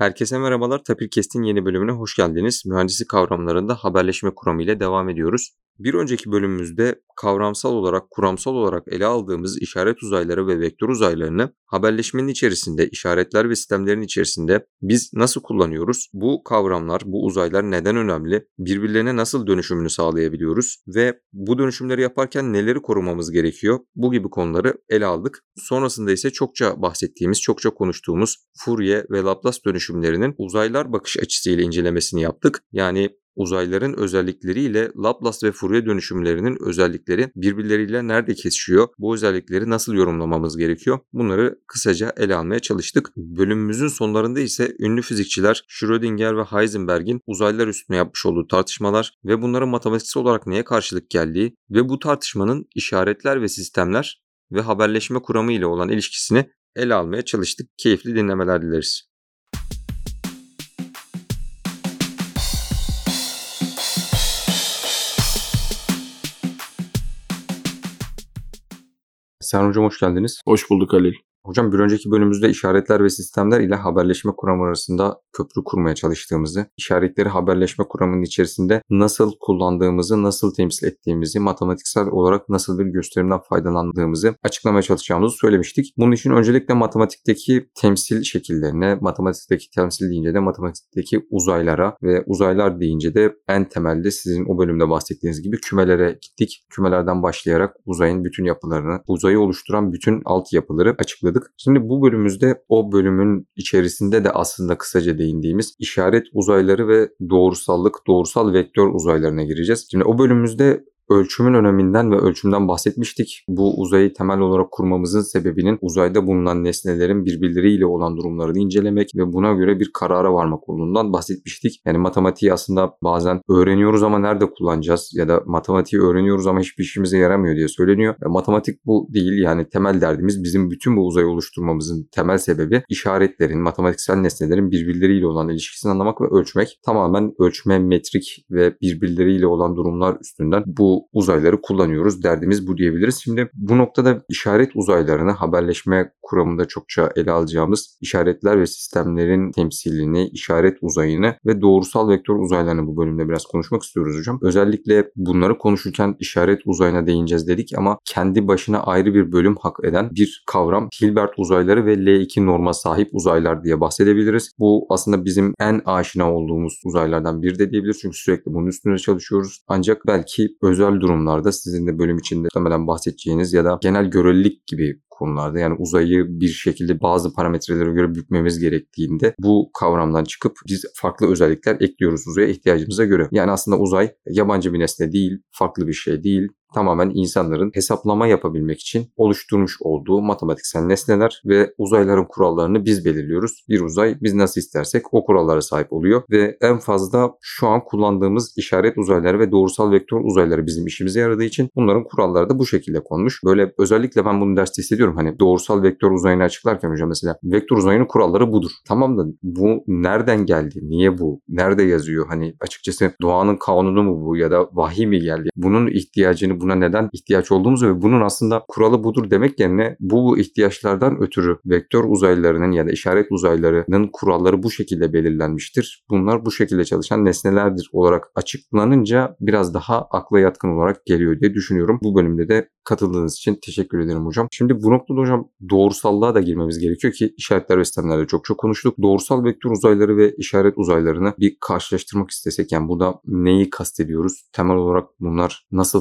Herkese merhabalar. Tapirkest'in yeni bölümüne hoş geldiniz. Mühendislik kavramlarında haberleşme kuramı ile devam ediyoruz. Bir önceki bölümümüzde kavramsal olarak, kuramsal olarak ele aldığımız işaret uzayları ve vektör uzaylarını haberleşmenin içerisinde, işaretler ve sistemlerin içerisinde biz nasıl kullanıyoruz? Bu kavramlar, bu uzaylar neden önemli? Birbirlerine nasıl dönüşümünü sağlayabiliyoruz? Ve bu dönüşümleri yaparken neleri korumamız gerekiyor? Bu gibi konuları ele aldık. Sonrasında ise çokça bahsettiğimiz, çokça konuştuğumuz Fourier ve Laplace dönüşümlerinin uzaylar bakış açısıyla incelemesini yaptık. Yani uzayların özellikleriyle Laplace ve Fourier dönüşümlerinin özellikleri birbirleriyle nerede kesişiyor? Bu özellikleri nasıl yorumlamamız gerekiyor? Bunları kısaca ele almaya çalıştık. Bölümümüzün sonlarında ise ünlü fizikçiler Schrödinger ve Heisenberg'in uzaylar üstüne yapmış olduğu tartışmalar ve bunların matematiksel olarak neye karşılık geldiği ve bu tartışmanın işaretler ve sistemler ve haberleşme kuramı ile olan ilişkisini ele almaya çalıştık. Keyifli dinlemeler dileriz. Sen hocam hoş geldiniz. Hoş bulduk Halil. Hocam bir önceki bölümümüzde işaretler ve sistemler ile haberleşme kuramı arasında köprü kurmaya çalıştığımızı, işaretleri haberleşme kuramının içerisinde nasıl kullandığımızı, nasıl temsil ettiğimizi, matematiksel olarak nasıl bir gösterimden faydalandığımızı açıklamaya çalışacağımızı söylemiştik. Bunun için öncelikle matematikteki temsil şekillerine, matematikteki temsil deyince de matematikteki uzaylara ve uzaylar deyince de en temelde sizin o bölümde bahsettiğiniz gibi kümelere gittik. Kümelerden başlayarak uzayın bütün yapılarını, uzayı oluşturan bütün alt yapıları açıkladık açıkladık. Şimdi bu bölümümüzde o bölümün içerisinde de aslında kısaca değindiğimiz işaret uzayları ve doğrusallık, doğrusal vektör uzaylarına gireceğiz. Şimdi o bölümümüzde ölçümün öneminden ve ölçümden bahsetmiştik. Bu uzayı temel olarak kurmamızın sebebinin uzayda bulunan nesnelerin birbirleriyle olan durumlarını incelemek ve buna göre bir karara varmak olduğundan bahsetmiştik. Yani matematiği aslında bazen öğreniyoruz ama nerede kullanacağız ya da matematiği öğreniyoruz ama hiçbir işimize yaramıyor diye söyleniyor. E, matematik bu değil yani temel derdimiz bizim bütün bu uzayı oluşturmamızın temel sebebi işaretlerin, matematiksel nesnelerin birbirleriyle olan ilişkisini anlamak ve ölçmek. Tamamen ölçme, metrik ve birbirleriyle olan durumlar üstünden bu uzayları kullanıyoruz. Derdimiz bu diyebiliriz. Şimdi bu noktada işaret uzaylarını haberleşme kuramında çokça ele alacağımız işaretler ve sistemlerin temsilini, işaret uzayını ve doğrusal vektör uzaylarını bu bölümde biraz konuşmak istiyoruz hocam. Özellikle bunları konuşurken işaret uzayına değineceğiz dedik ama kendi başına ayrı bir bölüm hak eden bir kavram Hilbert uzayları ve L2 norma sahip uzaylar diye bahsedebiliriz. Bu aslında bizim en aşina olduğumuz uzaylardan biri de diyebiliriz çünkü sürekli bunun üstünde çalışıyoruz. Ancak belki özel özel durumlarda sizin de bölüm içinde muhtemelen bahsedeceğiniz ya da genel görelilik gibi konularda yani uzayı bir şekilde bazı parametrelere göre bükmemiz gerektiğinde bu kavramdan çıkıp biz farklı özellikler ekliyoruz uzaya ihtiyacımıza göre. Yani aslında uzay yabancı bir nesne değil, farklı bir şey değil tamamen insanların hesaplama yapabilmek için oluşturmuş olduğu matematiksel nesneler ve uzayların kurallarını biz belirliyoruz. Bir uzay biz nasıl istersek o kurallara sahip oluyor ve en fazla şu an kullandığımız işaret uzayları ve doğrusal vektör uzayları bizim işimize yaradığı için bunların kuralları da bu şekilde konmuş. Böyle özellikle ben bunu derste hissediyorum. Hani doğrusal vektör uzayını açıklarken hocam mesela vektör uzayının kuralları budur. Tamam da bu nereden geldi? Niye bu? Nerede yazıyor? Hani açıkçası doğanın kanunu mu bu ya da vahiy mi geldi? Bunun ihtiyacını buna neden ihtiyaç olduğumuzu ve bunun aslında kuralı budur demek yerine bu ihtiyaçlardan ötürü vektör uzaylarının ya da işaret uzaylarının kuralları bu şekilde belirlenmiştir. Bunlar bu şekilde çalışan nesnelerdir olarak açıklanınca biraz daha akla yatkın olarak geliyor diye düşünüyorum. Bu bölümde de katıldığınız için teşekkür ederim hocam. Şimdi bu noktada hocam doğrusallığa da girmemiz gerekiyor ki işaretler ve sistemlerde çok çok konuştuk. Doğrusal vektör uzayları ve işaret uzaylarını bir karşılaştırmak istesek yani burada neyi kastediyoruz? Temel olarak bunlar nasıl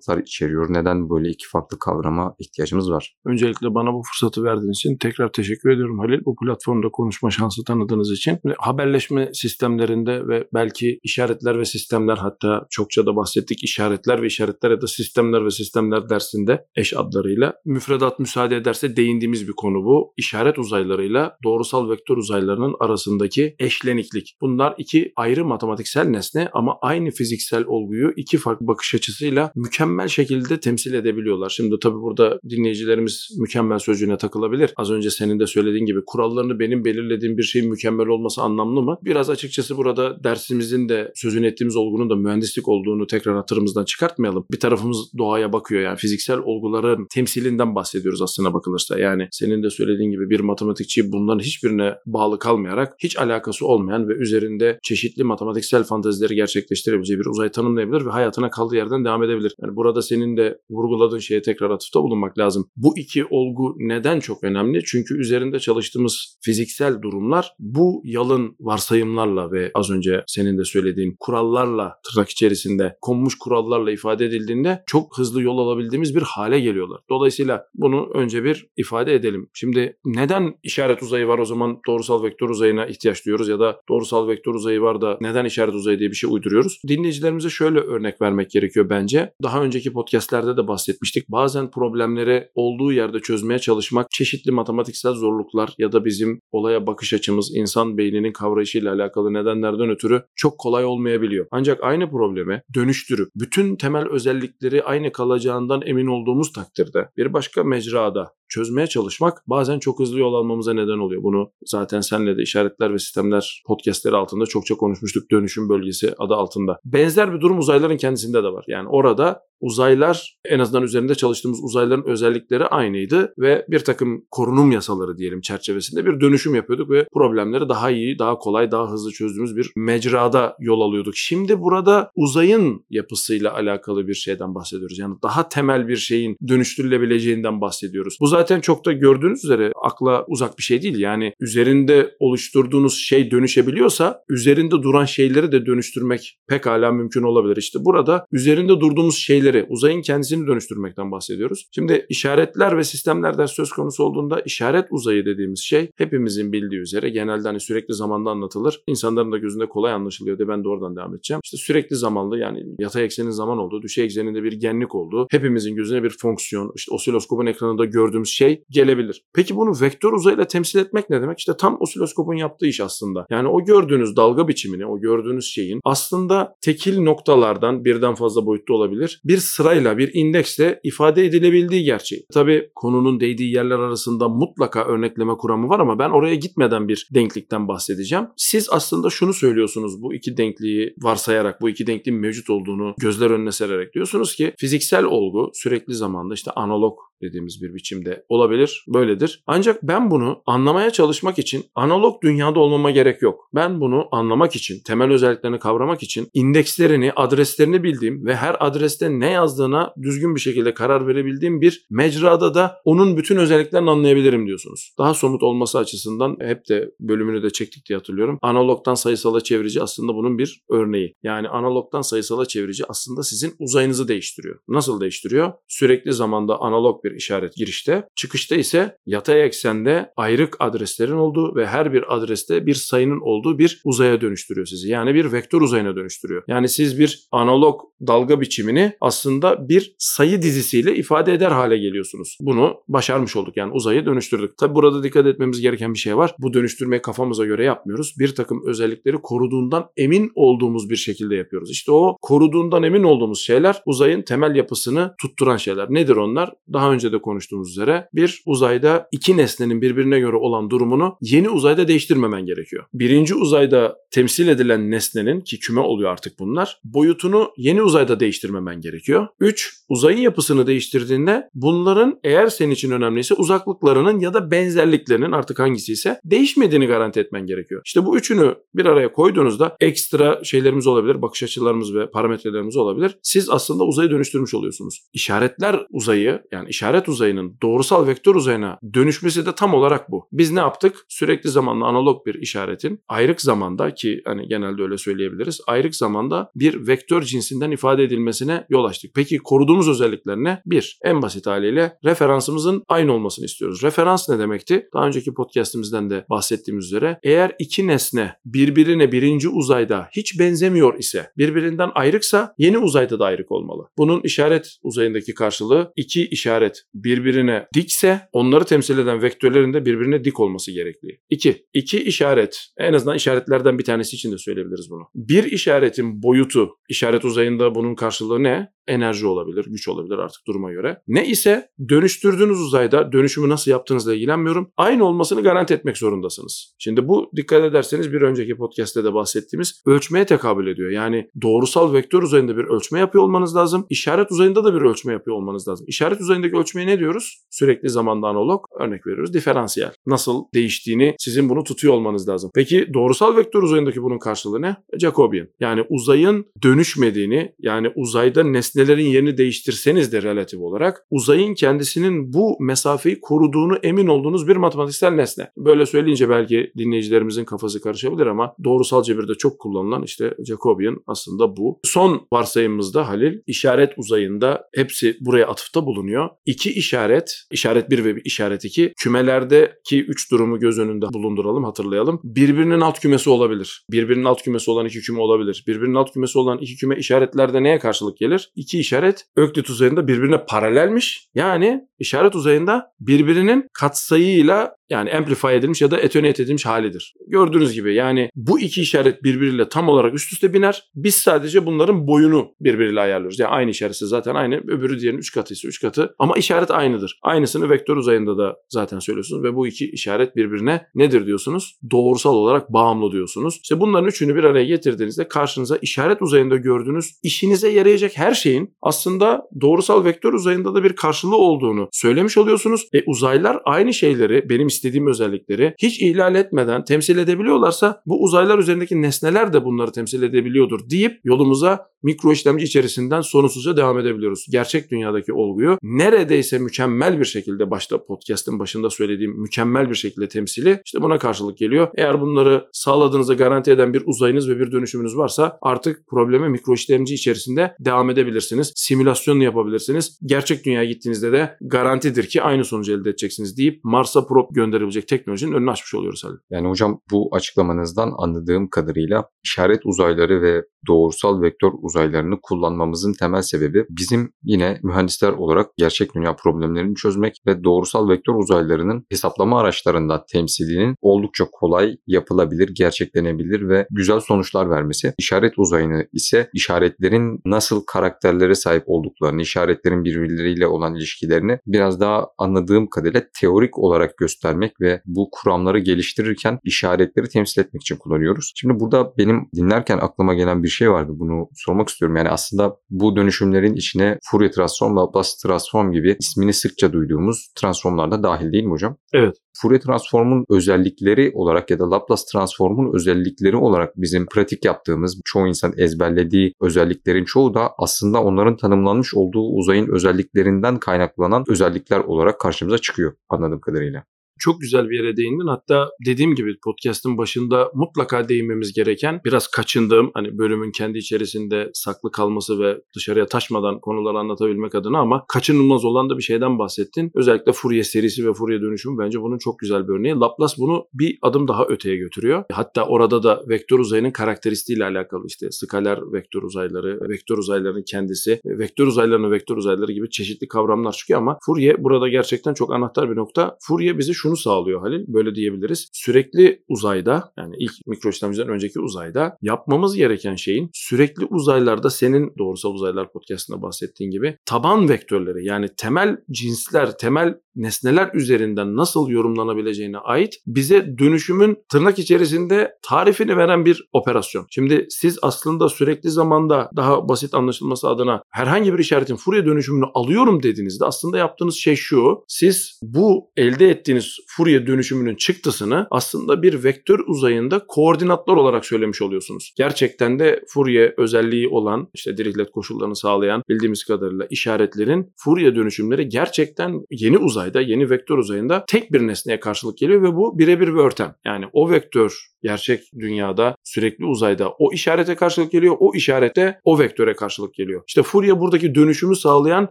farklılıklar içeriyor? Neden böyle iki farklı kavrama ihtiyacımız var? Öncelikle bana bu fırsatı verdiğiniz için tekrar teşekkür ediyorum Halil. Bu platformda konuşma şansı tanıdığınız için. Haberleşme sistemlerinde ve belki işaretler ve sistemler hatta çokça da bahsettik işaretler ve işaretler ya da sistemler ve sistemler dersinde eş adlarıyla müfredat müsaade ederse değindiğimiz bir konu bu. İşaret uzaylarıyla doğrusal vektör uzaylarının arasındaki eşleniklik. Bunlar iki ayrı matematiksel nesne ama aynı fiziksel olguyu iki farklı bakış açısıyla mükemmel mükemmel şekilde temsil edebiliyorlar. Şimdi tabii burada dinleyicilerimiz mükemmel sözcüğüne takılabilir. Az önce senin de söylediğin gibi kurallarını benim belirlediğim bir şeyin mükemmel olması anlamlı mı? Biraz açıkçası burada dersimizin de sözünü ettiğimiz olgunun da mühendislik olduğunu tekrar hatırımızdan çıkartmayalım. Bir tarafımız doğaya bakıyor yani fiziksel olguların temsilinden bahsediyoruz aslına bakılırsa. Yani senin de söylediğin gibi bir matematikçi bunların hiçbirine bağlı kalmayarak hiç alakası olmayan ve üzerinde çeşitli matematiksel fantezileri gerçekleştirebileceği bir uzay tanımlayabilir ve hayatına kaldığı yerden devam edebilir. Yani burada senin de vurguladığın şeye tekrar atıfta bulunmak lazım. Bu iki olgu neden çok önemli? Çünkü üzerinde çalıştığımız fiziksel durumlar bu yalın varsayımlarla ve az önce senin de söylediğin kurallarla tırnak içerisinde konmuş kurallarla ifade edildiğinde çok hızlı yol alabildiğimiz bir hale geliyorlar. Dolayısıyla bunu önce bir ifade edelim. Şimdi neden işaret uzayı var o zaman doğrusal vektör uzayına ihtiyaç duyuyoruz ya da doğrusal vektör uzayı var da neden işaret uzayı diye bir şey uyduruyoruz? Dinleyicilerimize şöyle örnek vermek gerekiyor bence. Daha önceki podcastlerde de bahsetmiştik. Bazen problemleri olduğu yerde çözmeye çalışmak çeşitli matematiksel zorluklar ya da bizim olaya bakış açımız insan beyninin kavrayışıyla alakalı nedenlerden ötürü çok kolay olmayabiliyor. Ancak aynı problemi dönüştürüp bütün temel özellikleri aynı kalacağından emin olduğumuz takdirde bir başka mecrada çözmeye çalışmak bazen çok hızlı yol almamıza neden oluyor. Bunu zaten senle de işaretler ve sistemler podcastleri altında çokça konuşmuştuk dönüşüm bölgesi adı altında. Benzer bir durum uzayların kendisinde de var. Yani orada uzaylar en azından üzerinde çalıştığımız uzayların özellikleri aynıydı ve bir takım korunum yasaları diyelim çerçevesinde bir dönüşüm yapıyorduk ve problemleri daha iyi, daha kolay, daha hızlı çözdüğümüz bir mecrada yol alıyorduk. Şimdi burada uzayın yapısıyla alakalı bir şeyden bahsediyoruz. Yani daha temel bir şeyin dönüştürülebileceğinden bahsediyoruz. Bu zaten çok da gördüğünüz üzere akla uzak bir şey değil. Yani üzerinde oluşturduğunuz şey dönüşebiliyorsa üzerinde duran şeyleri de dönüştürmek pekala mümkün olabilir. İşte burada üzerinde durduğumuz şeyleri, uzayın kendisini dönüştürmekten bahsediyoruz. Şimdi işaretler ve sistemler ders söz konusu olduğunda işaret uzayı dediğimiz şey hepimizin bildiği üzere genelde hani sürekli zamanda anlatılır. İnsanların da gözünde kolay anlaşılıyor diye ben de oradan devam edeceğim. İşte sürekli zamanlı yani yatay eksenin zaman olduğu, düşey ekseninde bir genlik olduğu, hepimizin gözüne bir fonksiyon, işte osiloskopun ekranında gördüğümüz şey gelebilir. Peki bunu vektör uzayla temsil etmek ne demek? İşte tam osiloskopun yaptığı iş aslında. Yani o gördüğünüz dalga biçimini, o gördüğünüz şeyin aslında tekil noktalardan birden fazla boyutta olabilir. Bir sırayla, bir indeksle ifade edilebildiği gerçeği. Tabii konunun değdiği yerler arasında mutlaka örnekleme kuramı var ama ben oraya gitmeden bir denklikten bahsedeceğim. Siz aslında şunu söylüyorsunuz bu iki denkliği varsayarak, bu iki denkliğin mevcut olduğunu gözler önüne sererek diyorsunuz ki fiziksel olgu sürekli zamanda işte analog dediğimiz bir biçimde olabilir, böyledir. Ancak ben bunu anlamaya çalışmak için analog dünyada olmama gerek yok. Ben bunu anlamak için, temel özelliklerini kavramak için indekslerini, adreslerini bildiğim ve her adreste ne yazdığına düzgün bir şekilde karar verebildiğim bir mecrada da onun bütün özelliklerini anlayabilirim diyorsunuz. Daha somut olması açısından hep de bölümünü de çektik diye hatırlıyorum. Analogdan sayısala çevirici aslında bunun bir örneği. Yani analogdan sayısala çevirici aslında sizin uzayınızı değiştiriyor. Nasıl değiştiriyor? Sürekli zamanda analog bir işaret girişte, çıkışta ise yatay eksende ayrık adreslerin olduğu ve her bir adreste bir sayının olduğu bir uzaya dönüştürüyor sizi. Yani bir vektör uzayına dönüştürüyor. Yani siz bir analog dalga biçimini aslında bir sayı dizisiyle ifade eder hale geliyorsunuz. Bunu başarmış olduk yani uzayı dönüştürdük. Tabi burada dikkat etmemiz gereken bir şey var. Bu dönüştürmeyi kafamıza göre yapmıyoruz. Bir takım özellikleri koruduğundan emin olduğumuz bir şekilde yapıyoruz. İşte o koruduğundan emin olduğumuz şeyler uzayın temel yapısını tutturan şeyler. Nedir onlar? Daha önce de konuştuğumuz üzere bir uzayda iki nesnenin birbirine göre olan durumunu yeni uzayda değiştirmemen gerekiyor. Birinci uzayda temsil edilen nesnenin ki küme oluyor artık bunlar boyutunu yeni uzayda değiştirmemen gerekiyor. 3. Uzayın yapısını değiştirdiğinde bunların eğer senin için önemliyse uzaklıklarının ya da benzerliklerinin artık hangisi ise değişmediğini garanti etmen gerekiyor. İşte bu üçünü bir araya koyduğunuzda ekstra şeylerimiz olabilir, bakış açılarımız ve parametrelerimiz olabilir. Siz aslında uzayı dönüştürmüş oluyorsunuz. İşaretler uzayı yani işaret uzayının doğrusal vektör uzayına dönüşmesi de tam olarak bu. Biz ne yaptık? Sürekli zamanlı analog bir işaretin ayrık zamanda ki hani genelde öyle söyleyebiliriz. Ayrık zamanda bir vektör cinsinden ifade edilmesine yol açtık. Peki koruduğumuz özellikler ne? Bir, en basit haliyle referansımızın aynı olmasını istiyoruz. Referans ne demekti? Daha önceki podcastimizden de bahsettiğimiz üzere eğer iki nesne birbirine birinci uzayda hiç benzemiyor ise birbirinden ayrıksa yeni uzayda da ayrık olmalı. Bunun işaret uzayındaki karşılığı iki işaret birbirine dikse onları temsil eden vektörlerin de birbirine dik olması gerekli. İki, iki işaret en azından işaretlerden bir tanesi için de söyleyebiliriz bunu. Bir işaretin boyutu işaret uzayında bunun karşılığı ne? Enerji olabilir, güç olabilir artık duruma göre. Ne ise dönüştürdüğünüz uzayda dönüşümü nasıl yaptığınızla ilgilenmiyorum. Aynı olmasını garanti etmek zorundasınız. Şimdi bu dikkat ederseniz bir önceki podcast'te de bahsettiğimiz ölçmeye tekabül ediyor. Yani doğrusal vektör uzayında bir ölçme yapıyor olmanız lazım. İşaret uzayında da bir ölçme yapıyor olmanız lazım. İşaret uzayındaki ölçmeye ne diyoruz? Sürekli zamanda analog örnek veriyoruz. Diferansiyel. Nasıl değiştiğini sizin bunu tutuyor olmanız lazım. Peki doğrusal vektör uzayındaki bunun karşılığı ne? Jacobian. Yani uzayın dönüşmediğini yani uzayda nesnelerin yerini değiştirseniz de relatif olarak uzayın kendisinin bu mesafeyi koruduğunu emin olduğunuz bir matematiksel nesne. Böyle söyleyince belki dinleyicilerimizin kafası karışabilir ama doğrusal cebirde çok kullanılan işte Jacobian aslında bu. Son varsayımımızda Halil işaret uzayında hepsi buraya atıfta bulunuyor. İki işaret, işaret 1 ve işaret 2 kümelerdeki 3 durumu göz önünde bulunduralım hatırlayalım. Birbirinin alt kümesi olabilir. Birbirinin alt kümesi olan iki küme olabilir. Birbirinin alt kümesi olan iki küme işaretlerde neye karşılık gelir? İki işaret Öklit uzayında birbirine paralelmiş. Yani işaret uzayında birbirinin katsayıyla yani amplify edilmiş ya da etonate edilmiş halidir. Gördüğünüz gibi yani bu iki işaret birbiriyle tam olarak üst üste biner. Biz sadece bunların boyunu birbiriyle ayarlıyoruz. Yani aynı işaretse zaten aynı. Öbürü diğerinin 3 katı ise 3 katı. Ama işaret aynıdır. Aynısını vektör uzayında da zaten söylüyorsunuz ve bu iki işaret birbirine nedir diyorsunuz? Doğrusal olarak bağımlı diyorsunuz. İşte bunların üçünü bir araya getirdiğinizde karşınıza işaret uzayında gördüğünüz işinize yarayacak her şeyin aslında doğrusal vektör uzayında da bir karşılığı olduğunu söylemiş oluyorsunuz. E uzaylar aynı şeyleri benim istediğim özellikleri hiç ihlal etmeden temsil edebiliyorlarsa bu uzaylar üzerindeki nesneler de bunları temsil edebiliyordur deyip yolumuza mikro işlemci içerisinden sonsuzca devam edebiliyoruz. Gerçek dünyadaki olguyu neredeyse mükemmel bir şekilde başta podcast'ın başında söylediğim mükemmel bir şekilde temsili işte buna karşılık geliyor. Eğer bunları sağladığınızı garanti eden bir uzayınız ve bir dönüşümünüz varsa artık probleme mikro işlemci içerisinde devam edebilirsiniz. Simülasyonunu yapabilirsiniz. Gerçek dünyaya gittiğinizde de garantidir ki aynı sonucu elde edeceksiniz deyip Mars'a prop gönderebilecek teknolojinin önünü açmış oluyoruz Halil. Yani hocam bu açıklamanızdan anladığım kadarıyla işaret uzayları ve doğrusal vektör uzaylarını kullanmamızın temel sebebi bizim yine mühendisler olarak gerçek dünya problemlerini çözmek ve doğrusal vektör uzaylarının hesaplama araçlarında temsilinin oldukça kolay yapılabilir, gerçeklenebilir ve güzel sonuçlar vermesi. İşaret uzayını ise işaretlerin nasıl karakterlere sahip olduklarını, işaretlerin birbirleriyle olan ilişkilerini biraz daha anladığım kadarıyla teorik olarak göstermek ve bu kuramları geliştirirken işaretleri temsil etmek için kullanıyoruz. Şimdi burada benim dinlerken aklıma gelen bir şey vardı. Bunu sormak istiyorum. Yani aslında bu dönüşümlerin içine Fourier transform, Laplace transform gibi ismini sıkça duyduğumuz transformlar da dahil değil mi hocam? Evet. Fourier transformun özellikleri olarak ya da Laplace transformun özellikleri olarak bizim pratik yaptığımız, çoğu insan ezberlediği özelliklerin çoğu da aslında onların tanımlanmış olduğu uzayın özelliklerinden kaynaklanan özellikler olarak karşımıza çıkıyor anladığım kadarıyla çok güzel bir yere değindin. Hatta dediğim gibi podcast'ın başında mutlaka değinmemiz gereken biraz kaçındığım hani bölümün kendi içerisinde saklı kalması ve dışarıya taşmadan konuları anlatabilmek adına ama kaçınılmaz olan da bir şeyden bahsettin. Özellikle Fourier serisi ve Fourier dönüşümü bence bunun çok güzel bir örneği. Laplace bunu bir adım daha öteye götürüyor. Hatta orada da vektör uzayının karakteristiğiyle alakalı işte skaler vektör uzayları, vektör uzaylarının kendisi, vektör uzaylarının vektör uzayları gibi çeşitli kavramlar çıkıyor ama Fourier burada gerçekten çok anahtar bir nokta. Fourier bizi şunu sağlıyor Halil. Böyle diyebiliriz. Sürekli uzayda yani ilk mikro işlemciden önceki uzayda yapmamız gereken şeyin sürekli uzaylarda senin doğrusal uzaylar podcastında bahsettiğin gibi taban vektörleri yani temel cinsler, temel nesneler üzerinden nasıl yorumlanabileceğine ait bize dönüşümün tırnak içerisinde tarifini veren bir operasyon. Şimdi siz aslında sürekli zamanda daha basit anlaşılması adına herhangi bir işaretin Fourier dönüşümünü alıyorum dediğinizde aslında yaptığınız şey şu. Siz bu elde ettiğiniz Fourier dönüşümünün çıktısını aslında bir vektör uzayında koordinatlar olarak söylemiş oluyorsunuz. Gerçekten de Fourier özelliği olan işte Dirichlet koşullarını sağlayan bildiğimiz kadarıyla işaretlerin Fourier dönüşümleri gerçekten yeni uzayda, yeni vektör uzayında tek bir nesneye karşılık geliyor ve bu birebir bir örtem. Yani o vektör gerçek dünyada sürekli uzayda o işarete karşılık geliyor, o işarete o vektöre karşılık geliyor. İşte Fourier buradaki dönüşümü sağlayan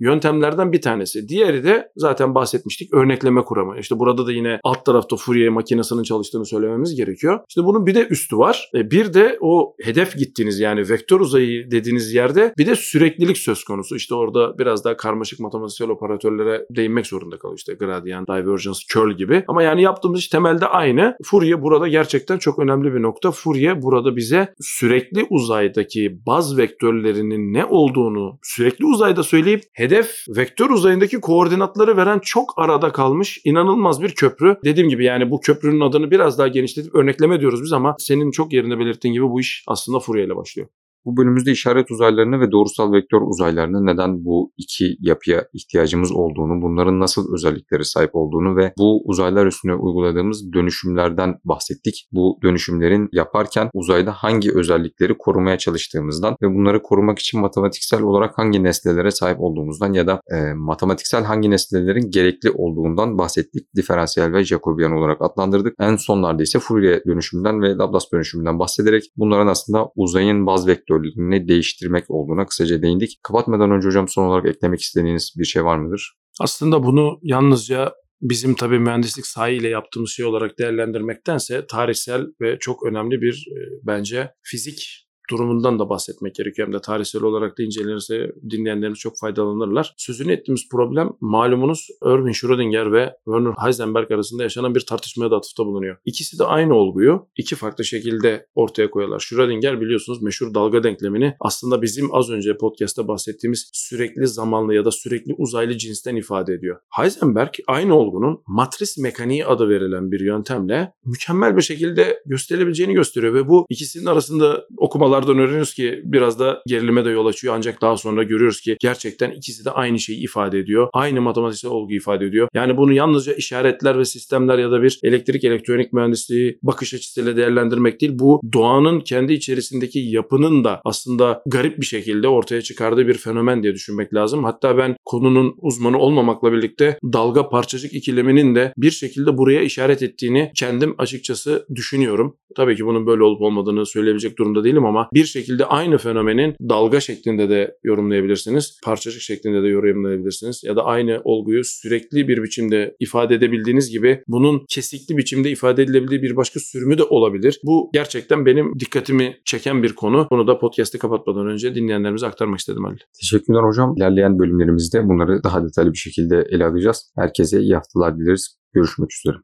yöntemlerden bir tanesi. Diğeri de zaten bahsetmiştik örnekleme kuramı. İşte burada noktada da yine alt tarafta Fourier makinesinin çalıştığını söylememiz gerekiyor. İşte bunun bir de üstü var. E, bir de o hedef gittiğiniz yani vektör uzayı dediğiniz yerde bir de süreklilik söz konusu. İşte orada biraz daha karmaşık matematiksel operatörlere değinmek zorunda kalıyor. İşte gradient, divergence, curl gibi. Ama yani yaptığımız iş temelde aynı. Fourier burada gerçekten çok önemli bir nokta. Fourier burada bize sürekli uzaydaki baz vektörlerinin ne olduğunu sürekli uzayda söyleyip hedef vektör uzayındaki koordinatları veren çok arada kalmış inanılmaz bir köprü. Dediğim gibi yani bu köprünün adını biraz daha genişletip örnekleme diyoruz biz ama senin çok yerinde belirttiğin gibi bu iş aslında Fourier ile başlıyor. Bu bölümümüzde işaret uzaylarını ve doğrusal vektör uzaylarını neden bu iki yapıya ihtiyacımız olduğunu, bunların nasıl özellikleri sahip olduğunu ve bu uzaylar üstüne uyguladığımız dönüşümlerden bahsettik. Bu dönüşümlerin yaparken uzayda hangi özellikleri korumaya çalıştığımızdan ve bunları korumak için matematiksel olarak hangi nesnelere sahip olduğumuzdan ya da e, matematiksel hangi nesnelerin gerekli olduğundan bahsettik. Diferansiyel ve Jacobian olarak adlandırdık. En sonlarda ise Fourier dönüşümünden ve Laplace dönüşümünden bahsederek bunların aslında uzayın baz vektörlerini değiştirmek olduğuna kısaca değindik. Kapatmadan önce hocam son olarak eklemek istediğiniz bir şey var mıdır? Aslında bunu yalnızca bizim tabii mühendislik sahiyle yaptığımız şey olarak değerlendirmektense tarihsel ve çok önemli bir e, bence fizik durumundan da bahsetmek gerekiyor. Hem de tarihsel olarak da incelenirse dinleyenlerimiz çok faydalanırlar. Sözünü ettiğimiz problem malumunuz Erwin Schrödinger ve Werner Heisenberg arasında yaşanan bir tartışmaya da atıfta bulunuyor. İkisi de aynı olguyu iki farklı şekilde ortaya koyuyorlar. Schrödinger biliyorsunuz meşhur dalga denklemini aslında bizim az önce podcast'ta bahsettiğimiz sürekli zamanlı ya da sürekli uzaylı cinsten ifade ediyor. Heisenberg aynı olgunun matris mekaniği adı verilen bir yöntemle mükemmel bir şekilde gösterilebileceğini gösteriyor ve bu ikisinin arasında okumalar olaylardan öğreniyoruz ki biraz da gerilime de yol açıyor. Ancak daha sonra görüyoruz ki gerçekten ikisi de aynı şeyi ifade ediyor. Aynı matematiksel olgu ifade ediyor. Yani bunu yalnızca işaretler ve sistemler ya da bir elektrik elektronik mühendisliği bakış açısıyla değerlendirmek değil. Bu doğanın kendi içerisindeki yapının da aslında garip bir şekilde ortaya çıkardığı bir fenomen diye düşünmek lazım. Hatta ben konunun uzmanı olmamakla birlikte dalga parçacık ikileminin de bir şekilde buraya işaret ettiğini kendim açıkçası düşünüyorum. Tabii ki bunun böyle olup olmadığını söyleyebilecek durumda değilim bir şekilde aynı fenomenin dalga şeklinde de yorumlayabilirsiniz. Parçacık şeklinde de yorumlayabilirsiniz. Ya da aynı olguyu sürekli bir biçimde ifade edebildiğiniz gibi bunun kesikli biçimde ifade edilebildiği bir başka sürümü de olabilir. Bu gerçekten benim dikkatimi çeken bir konu. Bunu da podcast'i kapatmadan önce dinleyenlerimize aktarmak istedim Halil. Teşekkürler hocam. İlerleyen bölümlerimizde bunları daha detaylı bir şekilde ele alacağız. Herkese iyi haftalar dileriz. Görüşmek üzere.